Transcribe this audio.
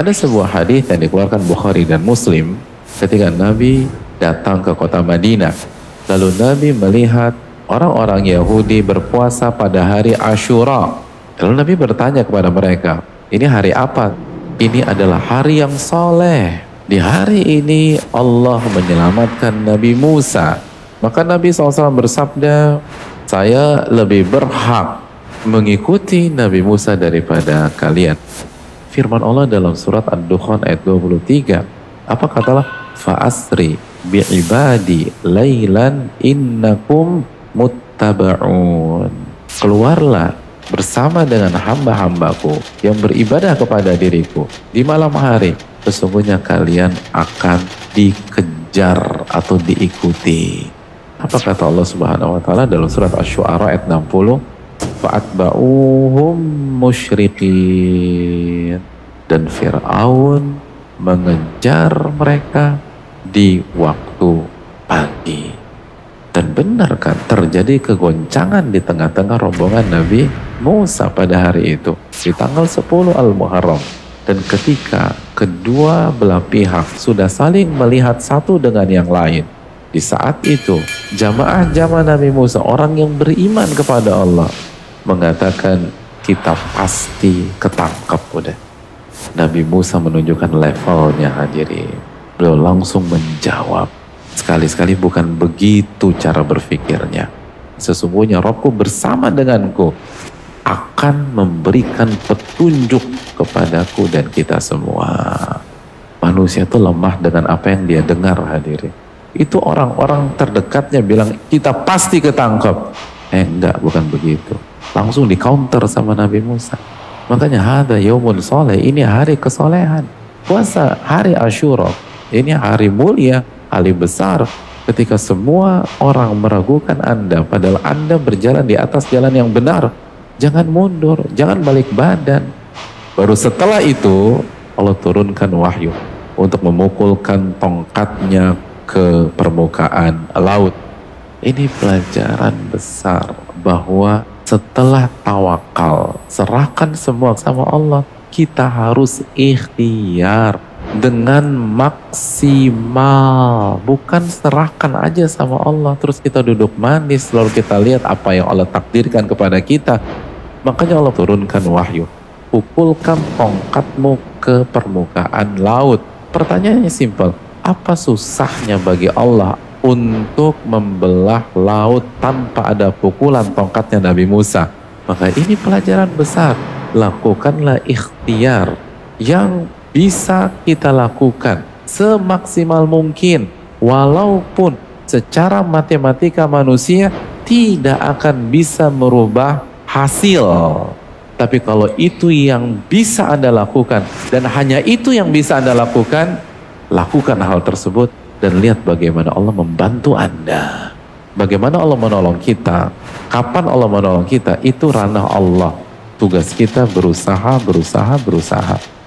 Ada sebuah hadis yang dikeluarkan Bukhari dan Muslim ketika Nabi datang ke kota Madinah. Lalu Nabi melihat orang-orang Yahudi berpuasa pada hari Ashura. Lalu Nabi bertanya kepada mereka, ini hari apa? Ini adalah hari yang soleh. Di hari ini Allah menyelamatkan Nabi Musa. Maka Nabi SAW bersabda, saya lebih berhak mengikuti Nabi Musa daripada kalian. Firman Allah dalam surat Ad-Dukhan ayat 23. Apa katalah? Fa'asri bi'ibadi laylan innakum muttaba'un. Keluarlah bersama dengan hamba-hambaku yang beribadah kepada diriku di malam hari. Sesungguhnya kalian akan dikejar atau diikuti. Apa kata Allah Subhanahu wa taala dalam surat Asy-Syu'ara ayat 60? fa'atba'uhum musyrikin dan Fir'aun mengejar mereka di waktu pagi dan benar kan terjadi kegoncangan di tengah-tengah rombongan Nabi Musa pada hari itu di tanggal 10 Al-Muharram dan ketika kedua belah pihak sudah saling melihat satu dengan yang lain di saat itu jamaah-jamaah Nabi Musa orang yang beriman kepada Allah mengatakan kita pasti ketangkap udah. Nabi Musa menunjukkan levelnya hadirin. Beliau langsung menjawab. Sekali-sekali bukan begitu cara berpikirnya. Sesungguhnya rohku bersama denganku akan memberikan petunjuk kepadaku dan kita semua. Manusia itu lemah dengan apa yang dia dengar hadirin. Itu orang-orang terdekatnya bilang kita pasti ketangkap. Eh enggak bukan begitu langsung di counter sama Nabi Musa. Makanya ada yaumun soleh, ini hari kesolehan. Puasa hari Ashura, ini hari mulia, hari besar. Ketika semua orang meragukan Anda, padahal Anda berjalan di atas jalan yang benar. Jangan mundur, jangan balik badan. Baru setelah itu, Allah turunkan wahyu untuk memukulkan tongkatnya ke permukaan laut. Ini pelajaran besar bahwa setelah tawakal, serahkan semua sama Allah, kita harus ikhtiar dengan maksimal. Bukan serahkan aja sama Allah, terus kita duduk manis, lalu kita lihat apa yang Allah takdirkan kepada kita. Makanya Allah turunkan wahyu. Pukulkan tongkatmu ke permukaan laut. Pertanyaannya simpel, apa susahnya bagi Allah untuk membelah laut tanpa ada pukulan tongkatnya Nabi Musa. Maka ini pelajaran besar. Lakukanlah ikhtiar yang bisa kita lakukan semaksimal mungkin. Walaupun secara matematika manusia tidak akan bisa merubah hasil. Tapi kalau itu yang bisa Anda lakukan dan hanya itu yang bisa Anda lakukan, lakukan hal tersebut dan lihat bagaimana Allah membantu Anda. Bagaimana Allah menolong kita, kapan Allah menolong kita, itu ranah Allah. Tugas kita berusaha, berusaha, berusaha.